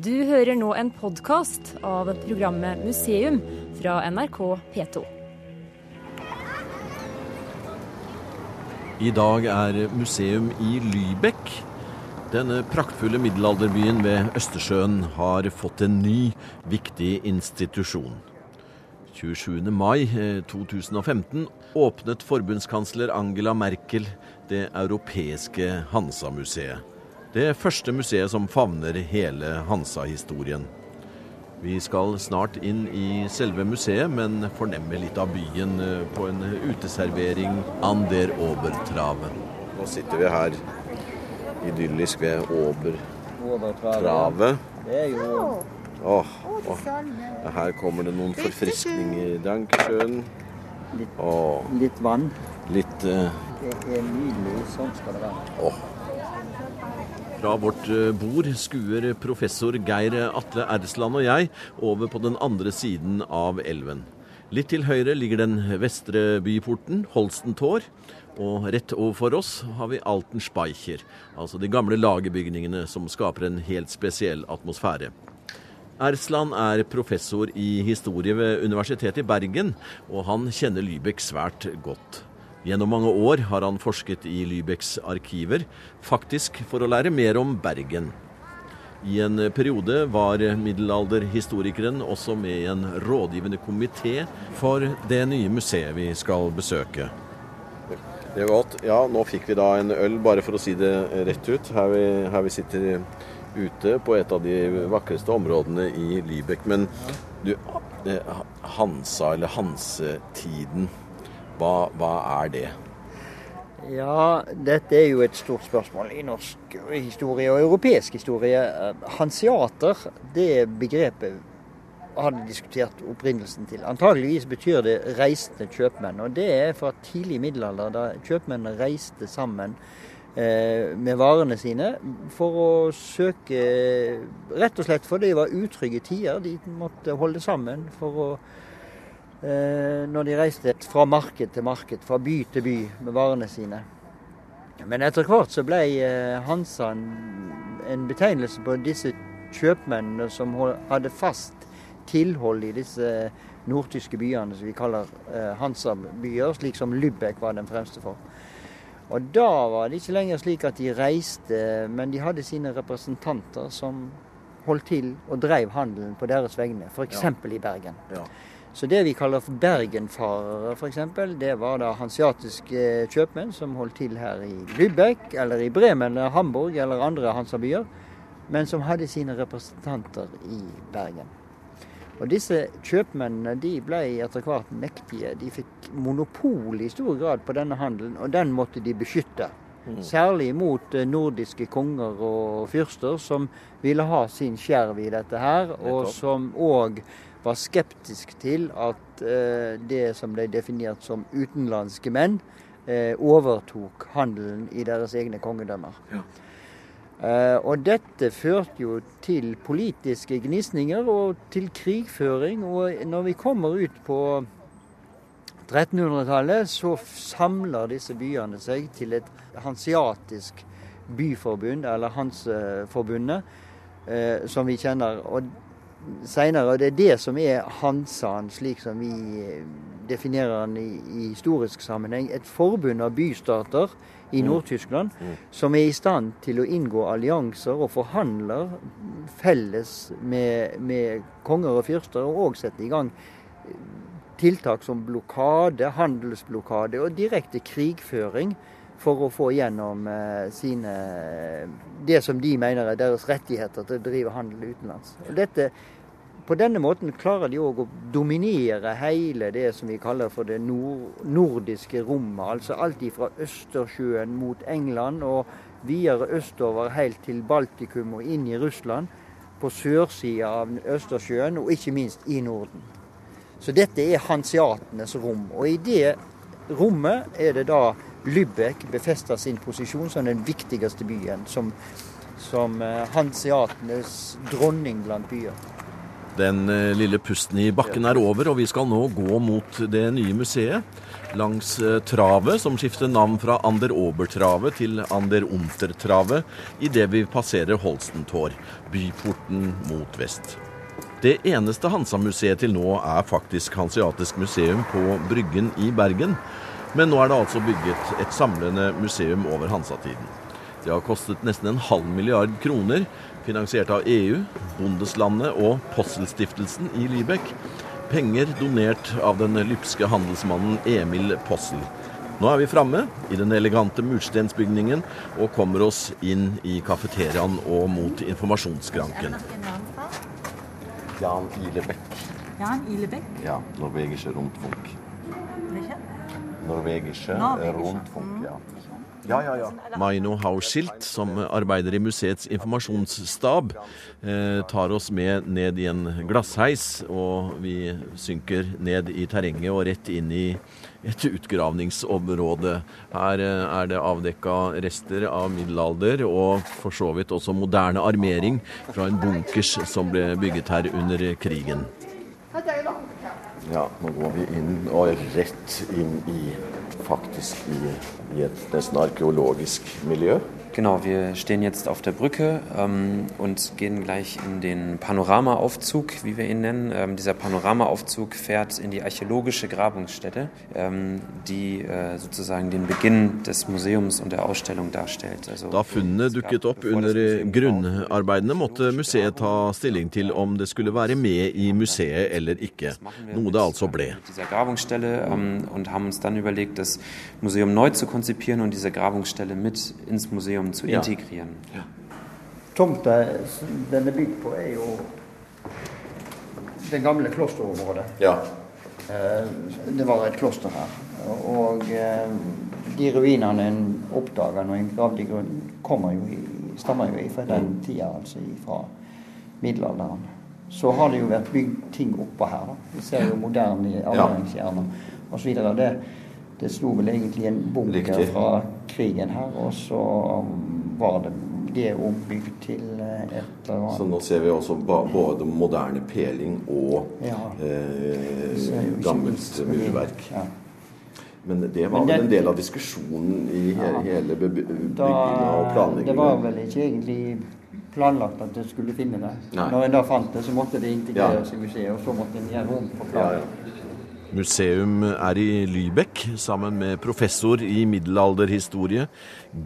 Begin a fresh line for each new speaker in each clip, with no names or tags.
Du hører nå en podkast av programmet Museum fra NRK P2.
I dag er museum i Lybekk. Denne praktfulle middelalderbyen ved Østersjøen har fått en ny, viktig institusjon. 27. mai 2015 åpnet forbundskansler Angela Merkel det europeiske Hansa-museet. Det første museet som favner hele Hansa-historien. Vi skal snart inn i selve museet, men fornemme litt av byen eh, på en uteservering an der Obertrave. Nå sitter vi her idyllisk ved Obertrave.
Det er jo
Åh, åh. Her kommer det noen forfriskninger. Dankeschön.
litt, litt vann.
litt uh...
Det er nydelig. Sånn skal det være.
åh. Fra vårt eh, bord skuer professor Geir Atle Ersland og jeg over på den andre siden av elven. Litt til høyre ligger den vestre byporten, Holstentår. Og rett overfor oss har vi Alten Speicher, altså de gamle lagerbygningene som skaper en helt spesiell atmosfære. Ersland er professor i historie ved Universitetet i Bergen, og han kjenner Lybekk svært godt. Gjennom mange år har han forsket i Lybecks arkiver, faktisk for å lære mer om Bergen. I en periode var middelalderhistorikeren også med i en rådgivende komité for det nye museet vi skal besøke. Det var godt. Ja, nå fikk vi da en øl, bare for å si det rett ut, her vi, her vi sitter ute på et av de vakreste områdene i Lybekk. Men du, eh, Hansa, eller Hansetiden, hva, hva er det?
Ja, dette er jo et stort spørsmål i norsk historie og europeisk historie. Hanseater, det begrepet hadde diskutert opprinnelsen til. Antageligvis betyr det reisende kjøpmenn. Og det er fra tidlig middelalder, da kjøpmennene reiste sammen eh, med varene sine for å søke Rett og slett fordi det var utrygge tider. De måtte holde sammen for å eh, når de reiste fra marked til marked, fra by til by med varene sine. Men etter hvert så ble eh, Hansa en, betegnelse på disse kjøpmennene som hadde fast tilhold i disse nordtyske byene som vi kaller eh, Hansa-byer, slik som Lübeck var den fremste for. Og da var det ikke lenger slik at de reiste, men de hadde sine representanter som holdt til og drev handelen på deres vegne, f.eks. i Bergen.
Ja.
Så det vi kaller for bergenfarere, f.eks., det var da hansiatiske kjøpmenn som holdt til her i Lübeck, eller i Bremen eller Hamburg eller andre Hansa-byer, men som hadde sine representanter i Bergen. Og disse kjøpmennene de ble etter hvert mektige. De fikk monopol i stor grad på denne handelen, og den måtte de beskytte. Særlig mot eh, nordiske konger og fyrster som ville ha sin skjerv i dette her, og som òg var skeptisk til at eh, det som ble definert som utenlandske menn, eh, overtok handelen i deres egne kongedømmer. Eh, og dette førte jo til politiske gnisninger og til krigføring. Og når vi kommer ut på 1300-tallet, så samler disse byene seg til et hansiatisk byforbund, eller Hanseforbundet, eh, som vi kjenner. Og senere, og det er det som er Hansaen, slik som vi eh, definerer den i, i historisk sammenheng. Et forbund av bystater i Nord-Tyskland som er i stand til å inngå allianser og forhandler felles med, med konger og fyrster, og òg sette i gang tiltak som blokade, handelsblokade og direkte krigføring for å få gjennom eh, sine det som de mener er deres rettigheter til å drive handel utenlands. Og dette, på denne måten klarer de òg å dominere hele det som vi kaller for det nord, nordiske rommet. Altså alt fra Østersjøen mot England og videre østover helt til Baltikum og inn i Russland. På sørsida av Østersjøen og ikke minst i Norden. Så dette er hanseatenes rom. Og i det rommet er det da Lübeck befester sin posisjon som den viktigste byen. Som, som eh, hanseatenes dronning blant byer.
Den eh, lille pusten i bakken er over, og vi skal nå gå mot det nye museet. Langs eh, travet, som skifter navn fra Ander Obertravet til Ander Untertravet idet vi passerer Holstentår, byporten mot vest. Det eneste Hansa-museet til nå er faktisk Hanseatisk museum på Bryggen i Bergen. Men nå er det altså bygget et samlende museum over Hansa-tiden. Det har kostet nesten en halv milliard kroner, finansiert av EU, Bondeslandet og Posselstiftelsen i Libek. Penger donert av den lypske handelsmannen Emil Possel. Nå er vi framme i den elegante murstensbygningen og kommer oss inn i kafeteriaen og mot informasjonsskranken. Jan Ilebekk.
Jan Ilebekk.
Ja, norwegische Rundfunk. Norwegische Rundfunk, ja. Ja, ja, ja. Maino Hauschilt, som arbeider i museets informasjonsstab, eh, tar oss med ned i en glassheis. Og vi synker ned i terrenget og rett inn i et utgravningsområde. Her eh, er det avdekka rester av middelalder og for så vidt også moderne armering fra en bunkers som ble bygget her under krigen. Ja, nå går vi inn og rett inn i faktisk i, i et nesten arkeologisk miljø.
Genau, wir stehen jetzt auf der Brücke ähm, und gehen gleich in den Panoramaaufzug, wie wir ihn nennen. Ähm, dieser Panoramaaufzug fährt in die archäologische Grabungsstätte, ähm, die äh, sozusagen den Beginn des Museums und der Ausstellung darstellt.
Also, da funnene dukket opp under grunnarbeidene, måtte museet ta stilling til om det skulle være med i museet eller ikke, noe det altså ble.
Dieser Grabungsstelle ähm, und haben uns dann überlegt, das Museum neu zu konzipieren und diese Grabungsstelle mit ins Museum museum zu integrieren. Ja.
Tomta den er bygd på, er jo det gamle klosterområdet.
Ja.
Eh, det var et kloster her. Og eh, de ruinene en oppdaga når en gravde i grunnen, kommer jo i, stammer jo fra den mm. tida, altså fra middelalderen. Så har det jo vært bygd ting oppå her. Da. Vi ser jo moderne avlønningsjerner osv. Det, det sto vel egentlig en bunker fra krigen her, og så var det det ombygd til eh, et eller annet.
Så nå ser vi også både moderne peling og ja. eh, gammelt murverk. Ja. Men det var vel en del av diskusjonen i hele, hele bygginga og planlegginga?
Det var vel ikke egentlig planlagt at en skulle finne det. Nei. Når en da fant det, så måtte det integreres ja. i museet, og så måtte en gjøre rom for planen.
Museum er i Lybekk sammen med professor i middelalderhistorie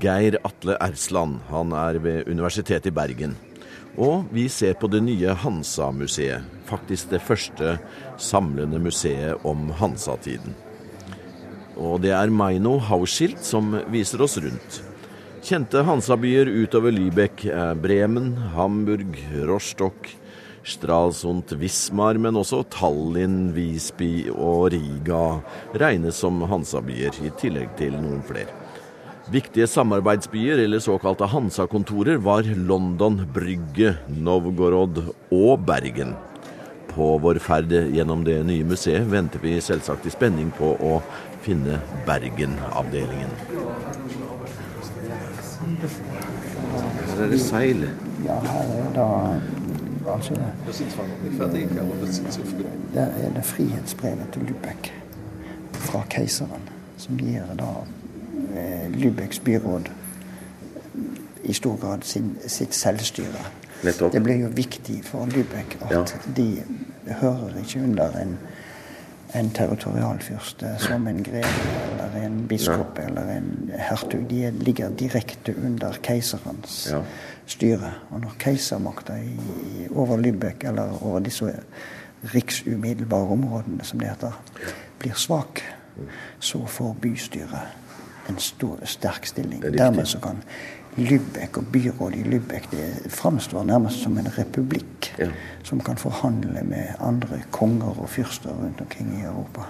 Geir Atle Ersland. Han er ved Universitetet i Bergen. Og vi ser på det nye Hansa-museet. Faktisk det første samlende museet om Hansa-tiden. Og det er Maino Hauschild som viser oss rundt. Kjente Hansa-byer utover Lybekk er Bremen, Hamburg, Rostock, Stralsund, Wismar, men også Tallinn, Visby og Riga regnes som Hansa-byer, i tillegg til noen flere. Viktige samarbeidsbyer, eller såkalte Hansa-kontorer, var London, Brygge, Novgorod og Bergen. På vår ferd gjennom det nye museet venter vi selvsagt i spenning på å finne Bergen-avdelingen. Her er det seil.
Ja, her er det Altså, det er det frihetsbrevet til Lübeck fra keiseren, som gir da Lubeks Lübecks byråd i stor grad sin, sitt selvstyre.
Nettopp.
Det blir jo viktig for Lübeck at ja. de hører ikke under en, en territorialfyrste som en greve eller en biskop ja. eller en hertug. De ligger direkte under keiserens ja styre. Og når keisermakta over Lübeck, eller over disse riksumiddelbare områdene, som det heter, blir svak, så får bystyret en stor, sterk stilling. Dermed så kan Lübeck og byrådet i Lübeck det framstår nærmest som en republikk ja. som kan forhandle med andre konger og fyrster rundt omkring i Europa.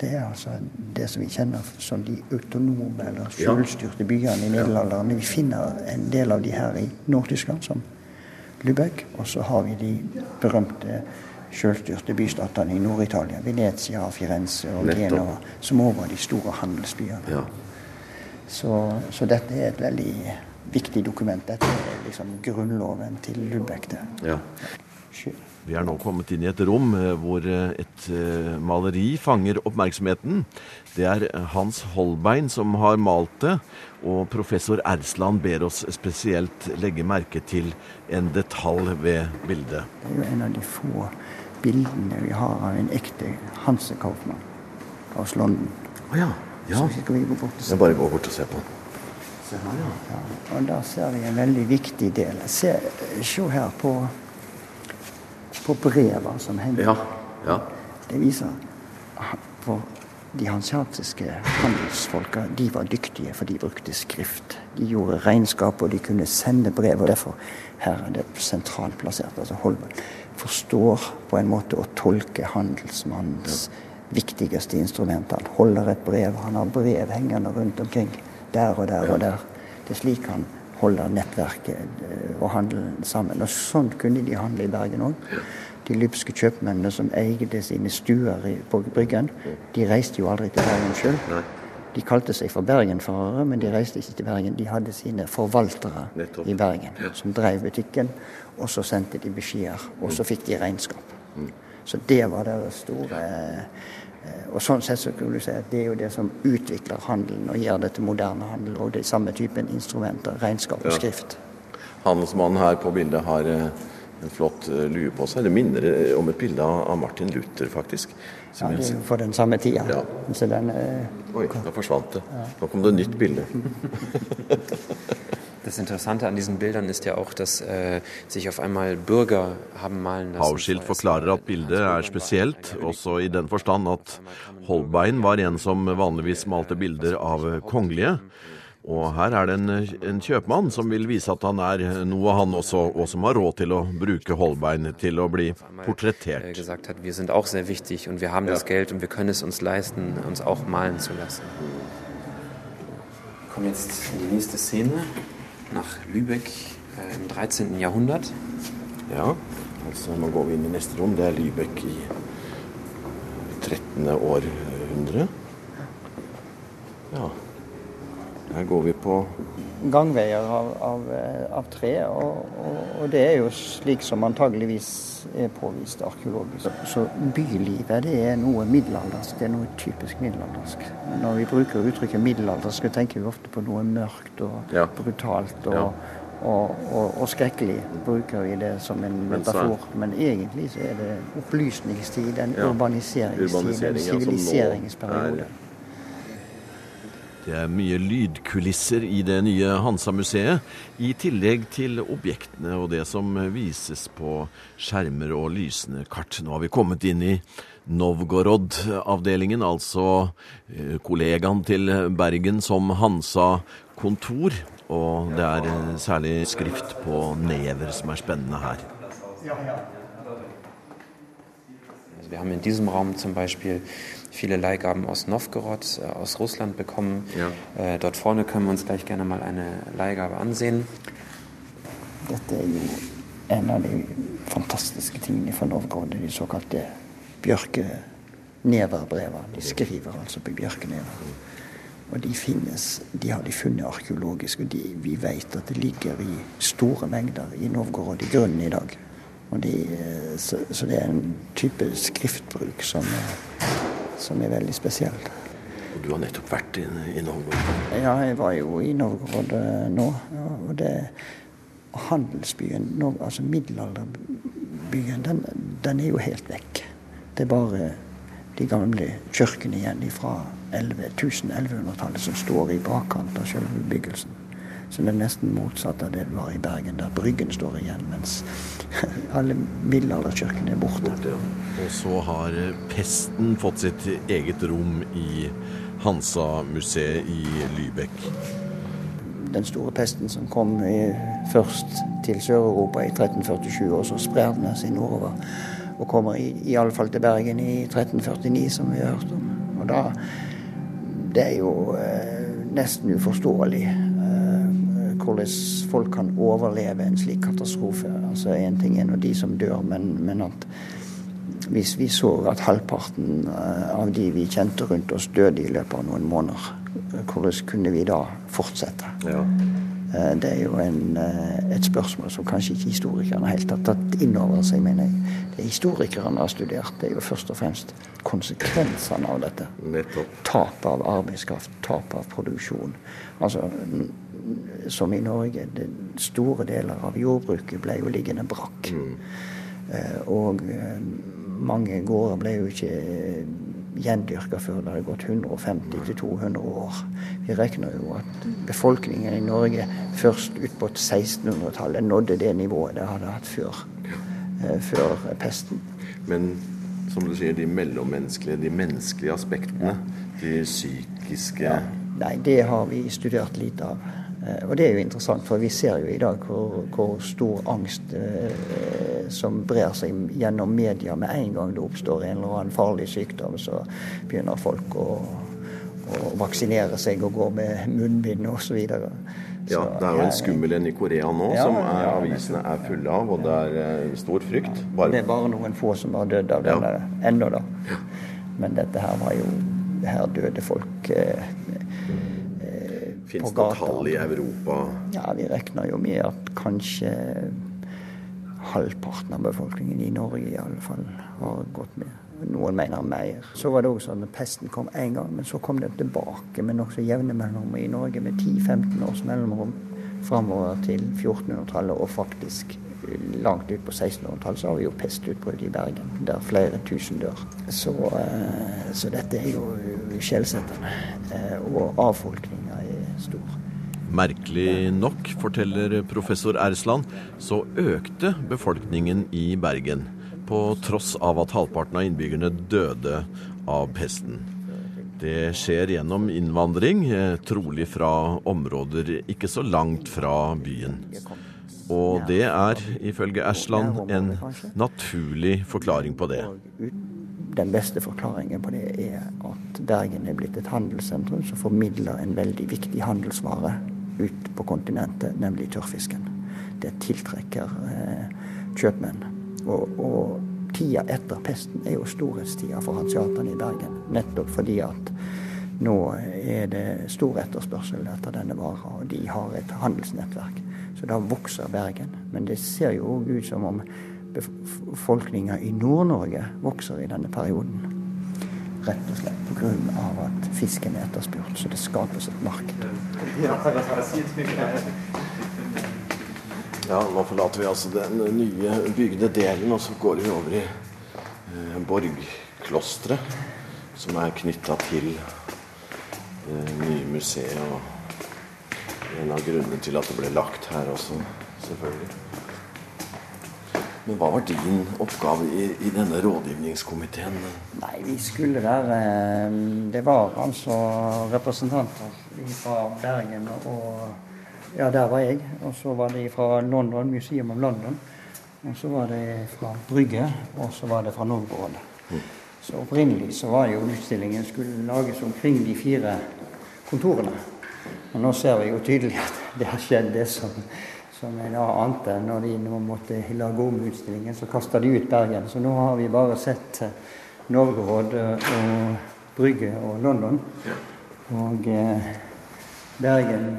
Det er altså det som vi kjenner som de autonome eller selvstyrte byene i middelalderen. Vi finner en del av de her i Nord-Tyskland, som Lübeck. Og så har vi de berømte selvstyrte bystatene i Nord-Italia. Venezia, Firenze og Genova. Som òg var de store handelsbyene. Ja. Så, så, dette er et veldig viktig dokument. Dette er liksom grunnloven til Lübeck.
Ja. Vi er nå kommet inn i et rom eh, hvor eh, et eh, maleri fanger oppmerksomheten. Det er Hans Holbein som har malt det, og professor Ersland ber oss spesielt legge merke til en detalj ved bildet.
Det er jo en av de få bildene vi har av en ekte Hanse-kaufmann fra London.
Å ja. ja.
Så skal vi gå bort og se.
Jeg bare gå bort og se på den.
Se her, ja. ja. Og da ser vi en veldig viktig del. Se, se her på, på breva som henger.
Ja. ja.
Det viser for de hansiatiske handelsfolka de var dyktige, for de brukte skrift. De gjorde regnskap, og de kunne sende brev. og Derfor her er det sentralt plassert. altså Holmen forstår på en måte å tolke handelsmannens viktigste instrument. Han holder et brev, han har brev hengende rundt omkring der og der og der. Det er slik han holder nettverket eh, og handelen sammen. Og Sånn kunne de handle i Bergen òg. De lypske kjøpmennene som eide sine stuer på Bryggen, de reiste jo aldri til Bergen sjøl. De kalte seg for bergenfarere, men de reiste ikke til Bergen. De hadde sine forvaltere
Nettopp.
i Bergen som drev butikken. Og så sendte de beskjeder, og så fikk de regnskap. Så det var deres store eh, Og sånn sett så kunne du si at det er jo det som utvikler handelen og gjør det til moderne handel. Og det er samme typen instrumenter, regnskap og
Ja.
skrift.
Handelsmannen her på bildet har eh, en flott eh, lue på seg. Det minner eh, om et bilde av Martin Luther, faktisk.
Ja, det er jo for den samme tida.
Ja.
Den, eh,
Oi, da forsvant det. Nå kom det et nytt bilde.
Das Interessante an diesen Bildern ist ja auch, dass äh, sich auf einmal Bürger haben malen lassen.
Hausskilt forklarer at bildet er spesielt, også i den forstand at Holbein var en som vanligvis malte bilder av kongelige. Og her er det en, en kjøpmann som vil vise at han er noe, han også, og som har råd til å bruke Holbein til å bli
äh,
portrettert.
gesagt hat, wir sind auch sehr wichtig und wir haben das Geld und wir können es uns leisten, uns auch malen zu lassen. Kommen jetzt in die nächste Szene nach Lübeck äh, im 13. Jahrhundert.
Ja, altså nå går inn i neste rom. Det er Lübeck i 13. århundre. Ja, her går vi på
gangveier av, av, eh, av tre, og, og, og det er jo slik som antageligvis er påvist arkeologisk. Så bylivet det er noe middelaldersk, det er noe typisk middelaldersk. Når vi bruker uttrykket middelaldersk, tenker vi ofte på noe mørkt og
Ja.
brutalt og,
Ja.
og, og, og skrekkelig. Bruker vi det som en metafor. Men egentlig så er det opplysningstid, en
Ja.
urbaniseringstid,
Urbanisering,
en siviliseringsperiode.
Det er mye lydkulisser i det nye Hansa-museet, i tillegg til objektene og det som vises på skjermer og lysende kart. Nå har vi kommet inn i Novgorod-avdelingen, altså eh, kollegaen til Bergen som Hansa-kontor. Og det er eh, særlig skrift på never som er spennende her.
Also wir haben in diesem viele Leihgaben aus Novgorod, äh, aus Russland bekommen. Äh, dort vorne können wir uns gleich gerne mal eine Leihgabe ansehen.
Dette er jo en av de fantastiske tingene fra Novgorod, de såkalte bjørkeneverbrevene. De skriver altså på bjørkenever. Og de finnes, de har de funnet arkeologisk, og de, vi vet at det ligger i store mengder i Novgorod i grunnen i dag. De, eh, så, så det er en type skriftbruk som som er veldig spesiell.
Og du har nettopp vært i, i Novgorod.
Ja, jeg var jo i Novgorod nå. Og det handelsbyen, altså middelalderbyen, den, den er jo helt vekk. Det er bare de gamle kirkene igjen fra 11, 1100-tallet som står i bakkant av selve bebyggelsen. Det er nesten motsatt av det det var i Bergen, der Bryggen står igjen, mens alle middelalderkirkene er borte.
Og så har eh, pesten fått sitt eget rom i Hansa-museet i Lybekk.
den store pesten som kom i, først til Sør-Europa i 1347, og så sprer den seg nordover. Og kommer i, i alle fall til Bergen i 1349, som vi har hørt om. Og da Det er jo eh, nesten uforståelig hvordan folk kan overleve en slik katastrofe. Altså Én ting er nå de som dør, men, men at hvis vi så at halvparten eh, av de vi kjente rundt oss, døde i løpet av noen måneder, hvordan kunne vi da fortsette?
Ja.
Eh, det er jo en, eh, et spørsmål som kanskje ikke historikerne helt har tatt inn over seg, mener jeg. Det historikerne har studert, det er jo først og fremst konsekvensene av dette.
Nettopp.
Tap av arbeidskraft, tap av produksjon. Altså, som i Norge, store deler av jordbruket ble jo liggende brakk. Mm. Og mange gårder ble jo ikke gjendyrka før det hadde gått 150-200 år. Vi regner jo at befolkningen i Norge først ut på 1600-tallet nådde det nivået det hadde hatt før, eh, før pesten.
Men som du sier, de mellommenneskelige, de menneskelige aspektene, de psykiske.
Nei, det har vi studert lite av. Eh, og det er jo interessant, for vi ser jo i dag hvor, hvor stor angst eh, som brer seg gjennom media med en gang det oppstår en eller annen farlig sykdom. Så begynner folk å, å vaksinere seg og gå med munnbind osv.
Ja, det er jo en skummel en i Korea nå ja, som er, avisene er fulle av, og det er eh, stor frykt.
Bare... Det er bare noen få som har dødd av denne ja. ennå, da. Men dette her var jo Her døde folk eh,
Fins det tall i Europa?
Ja, Vi regner jo med at kanskje halvparten av befolkningen i Norge i alle fall har gått med. Noen mener mer. Så var det òg sånn at pesten kom én gang, men så kom den tilbake med nokså jevne mellomrom i Norge med 10-15 års mellomrom framover til 1400-tallet og faktisk langt ut på 1600-tallet så har vi jo pestutbrudd i Bergen, der flere tusen dør. Så, eh, så dette er jo skjellsettende. Eh, og avfolkninga stor.
Merkelig nok, forteller professor Ersland, så økte befolkningen i Bergen. På tross av at halvparten av innbyggerne døde av pesten. Det skjer gjennom innvandring, eh, trolig fra områder ikke så langt fra byen. Og det er, ifølge Ersland, en naturlig forklaring på det
den beste forklaringen på det er at Bergen er blitt et handelssentrum som formidler en veldig viktig handelsvare ut på kontinentet, nemlig tørrfisken. Det tiltrekker eh, kjøpmenn. Og, og, tida etter pesten er jo storhetstida for hanseatene i Bergen. Nettopp fordi at nå er det stor etterspørsel etter denne vara, og de har et handelsnettverk. Så da vokser Bergen. Men det ser jo òg ut som om befolkninga i Nord-Norge vokser i denne perioden. Rett og slett pga. at fisken er etterspurt, så det skapes et marked.
Ja, nå forlater vi altså den nye bygde delen, og så går vi over i eh, borgklosteret, som er knytta til det eh, nye museet. Og en av grunnene til at det ble lagt her også, selvfølgelig. Men hva var din oppgave i, i denne rådgivningskomiteen?
Nei, vi skulle være eh, Det var altså representanter fra Bergen og Ja, der var jeg. Og så var de fra London, Museum of London. Og så var det fra Brygge, og så var det fra Novgorod. Mm. Så opprinnelig så var jo utstillingen skulle lages omkring de fire kontorene. Og nå ser vi jo tydelig at det har skjedd, det som som jeg da ante. Når de nå måtte lage om utstillingen, så kasta de ut Bergen. Så nå har vi bare sett eh, Novgorod eh, og Brygge og London. Og eh, Bergen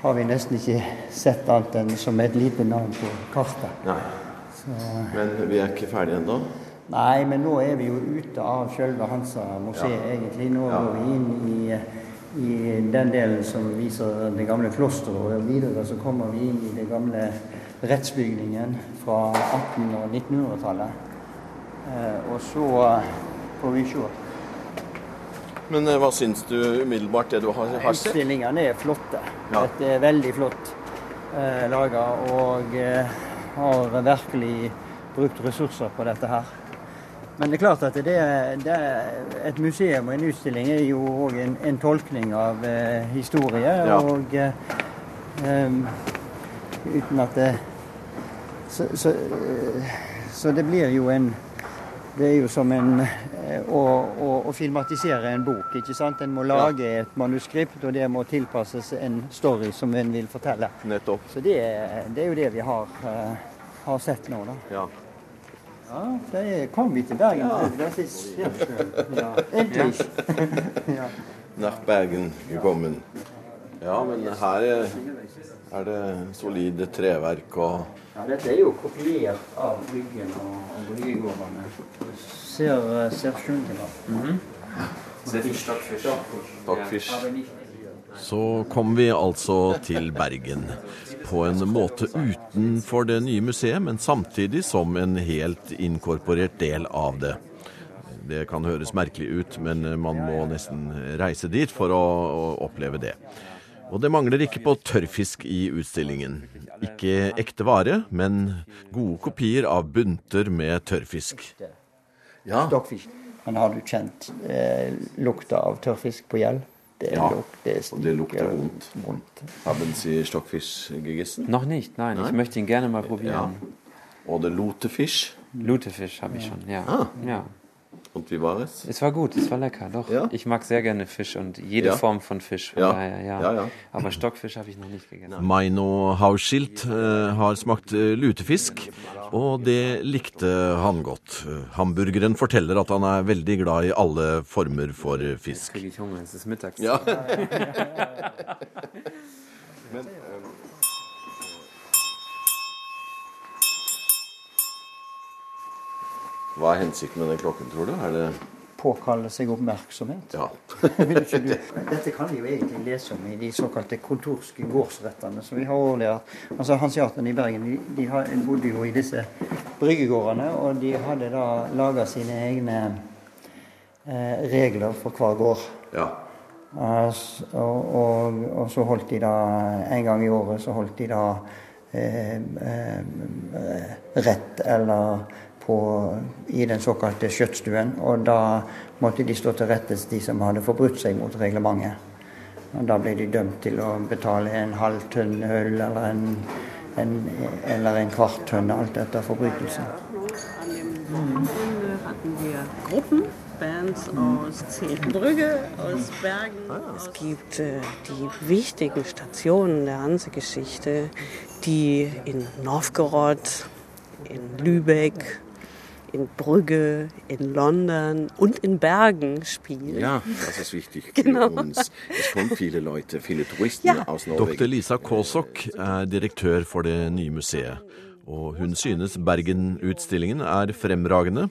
har vi nesten ikke sett annet enn som et lite navn på kartet.
Nei. Så, men vi er ikke ferdige ennå?
Nei, men nå er vi jo ute av selve Hansa-museet, ja. egentlig. Nå ja. går vi inn i i den delen som viser det gamle klosteret. Og videre så kommer vi inn i den gamle rettsbygningen fra 1800- og 1900-tallet. Eh, og så får vi se.
Men eh, hva syns du umiddelbart, det du har, har
sett? Utstillingene er flotte. Ja. Dette er veldig flott eh, laga. Og eh, har virkelig brukt ressurser på dette her. Men det er klart at det, det et museum og en utstilling er jo òg en, en, tolkning av eh, historie. Ja. Og eh, uten at det så, så, så, det blir jo en Det er jo som en eh, å, å, å, filmatisere en bok. ikke sant? En må lage ja. et manuskript, og det må tilpasses en story som en vil fortelle.
Nettopp.
Så det, det er jo det vi har, uh, har sett nå, da.
Ja.
Ja, da kom vi til Bergen. Ja. Schön. Ja. endelig.
ja. Nach Bergen gekommen. Ja, men her er det solide treverk og
Ja, Dette er jo kopiert av Bryggen og, Bryggegårdene. Ser, ser skjønt ut.
Sehr viel Stockfisch.
Stockfish. Så kom vi altså til Bergen. På en måte utenfor det nye museet, men samtidig som en helt inkorporert del av det. Det kan høres merkelig ut, men man må nesten reise dit for å, å oppleve det. Og det mangler ikke på tørrfisk i utstillingen. Ikke ekte vare, men gode kopier av bunter med tørrfisk. Ja,
Men har du kjent eh, lukta av tørrfisk på gjell? Det,
Ja,
luk, det,
og det lukter
stinker
vondt.
vondt.
haben Sie Stockfisch gegessen?
Noch nicht, nein. Ich möchte ihn gerne mal probieren.
Oder Lutefisch?
Lutefisch habe ich schon, ja.
Ah.
ja.
Und wie war es?
Es war gut, es war lecker, doch.
Ja?
Ich mag sehr gerne Fisch und jede
Ja?
Form von Fisch. Von
Ja.
Daher, ja.
Ja, ja.
Aber Stockfisch habe ich noch nicht gegessen.
Maino Hauschild eh, har smakt eh, lutefisk, og det likte han godt. Hamburgeren forteller at han er veldig glad i alle former for fisk.
Kriege ich Hunger, es ist mittags.
Ja. Hva er hensikten med den klokken, tror du? Er det
Påkalle seg oppmerksomhet.
Ja.
Vil ikke du? Dette kan vi jo egentlig lese om i de såkalte kontorske gårdsrettene som vi har årlig. Altså Hanseaterne i Bergen de, de bodde jo i disse bryggegårdene, og de hadde da laga sine egne eh, regler for hver gård.
ja.
Altså, og, og, og så holdt de da en gang i året så holdt de da eh, eh, rett eller på, i den såkalte skjøttstuen. Og da måtte de stå til rettes, de som hadde forbrutt seg mot reglementet. Og da ble de dømt til å betale en halv tønn øl eller en, en, eller en kvart tønn, alt etter forbrytelsen.
An dem Wochenende hatten wir Gruppen, Bands aus Zehlbrügge, aus Bergen. Es gibt äh, die wichtigen Stationen der Hansegeschichte, die in Novgorod, in Lübeck, in Brügge, in London und in Bergen spielen.
Ja, das ist wichtig
Genau.
für uns. Es kommen viele Leute, viele Touristen
Ja.
aus
Dr.
Norwegen.
Lisa Kaasok er direktør for det nye museet. Og hun synes Bergen-utstillingen er fremragende.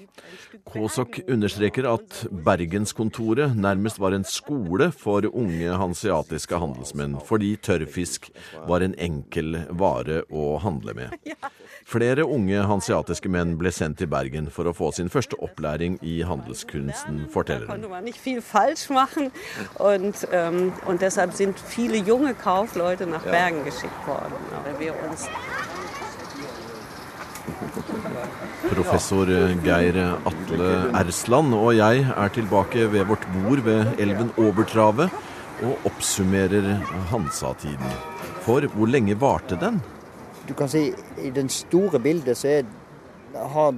Kåsok understreker at Bergenskontoret nærmest var en skole for unge hanseatiske handelsmenn, fordi tørrfisk var en enkel vare å handle med. Flere unge hanseatiske menn ble sendt til Bergen for å få sin første opplæring i handelskunsten, forteller hun.
und, ähm, und deshalb sind viele junge Kaufleute nach Bergen geschickt worden. Aber wir uns
Professor Geir Atle Ersland og jeg er tilbake ved vårt bord ved elven Overtravet og oppsummerer Hansa-tiden. For hvor lenge varte den?
Du kan si i den store bildet så er,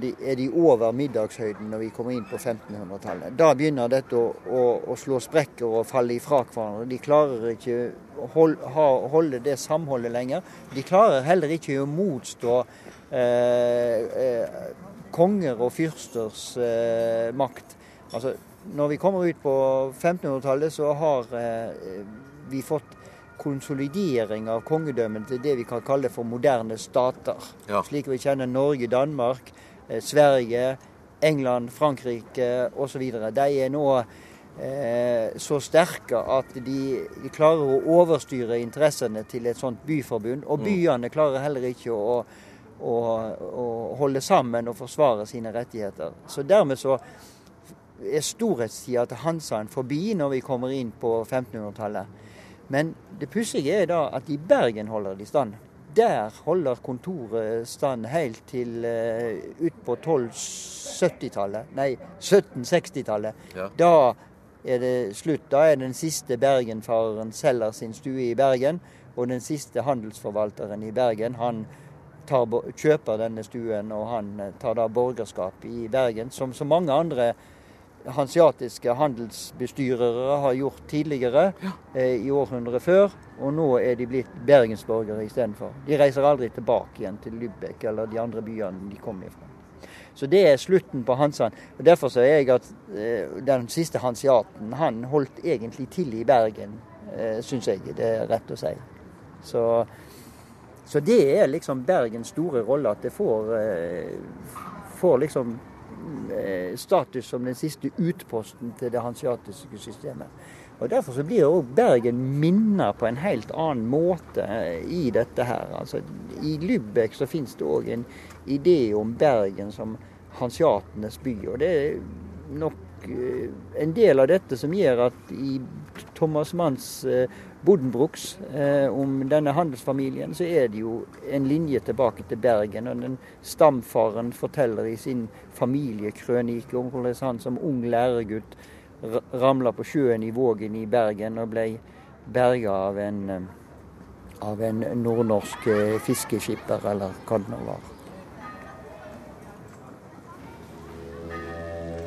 de, er de over middagshøyden når vi kommer inn på 1500-tallet. Da begynner dette å, å, å slå sprekker og falle ifra hverandre. De klarer ikke å hold, holde det samholdet lenger. De klarer heller ikke å motstå konger og fyrsters eh, makt. Altså, når vi kommer ut på 1500-tallet, så har eh, vi fått konsolidering av kongedømmen til det vi kan kalle for moderne stater.
Ja.
Slik vi kjenner Norge, Danmark, eh, Sverige, England, Frankrike osv. De er nå eh, så sterke at de, de klarer å overstyre interessene til et sånt byforbund. Og byene klarer heller ikke å, å, å holde sammen og forsvare sine rettigheter. Så dermed så er storhetstida til Hansaen forbi når vi kommer inn på 1500-tallet. Men det pussige er da at i Bergen holder de stand. Der holder kontoret stand helt til uh, ut på 1270-tallet. Nei, 1760-tallet.
Ja.
Da er det slutt. Da er den siste bergenfareren selger sin stue i Bergen. Og den siste handelsforvalteren i Bergen, han tar, kjøper denne stuen, og han eh, tar da borgerskap i Bergen. Som så mange andre hansiatiske handelsbestyrere har gjort tidligere, eh, i århundret før. Og nå er de blitt bergensborgere istedenfor. De reiser aldri tilbake igjen til Lübeck eller de andre byene de kom ifra. Så det er slutten på Hansan. Og Derfor så er jeg at eh, den siste hansiaten, han holdt egentlig til i Bergen eh, syns jeg det er rett å si. Så, så det er liksom Bergens store rolle, at det får, eh, får liksom eh, status som den siste utposten til det hansiatiske systemet. Og Derfor så blir òg Bergen minnet på en helt annen måte i dette her. Altså, I Lübeck så finnes det òg en idé om Bergen som hansiatenes by. og det er nok eh, en del av dette som gjør at i Thomas Manns eh, Bodenbruks eh, om denne handelsfamilien, så er det jo en linje tilbake til Bergen. og den Stamfaren forteller i sin familiekrønike om hvordan han som ung læregutt ramla på sjøen i Vågen i Bergen og ble berga av en, av en nordnorsk fiskeskipper, eller hva det nå var.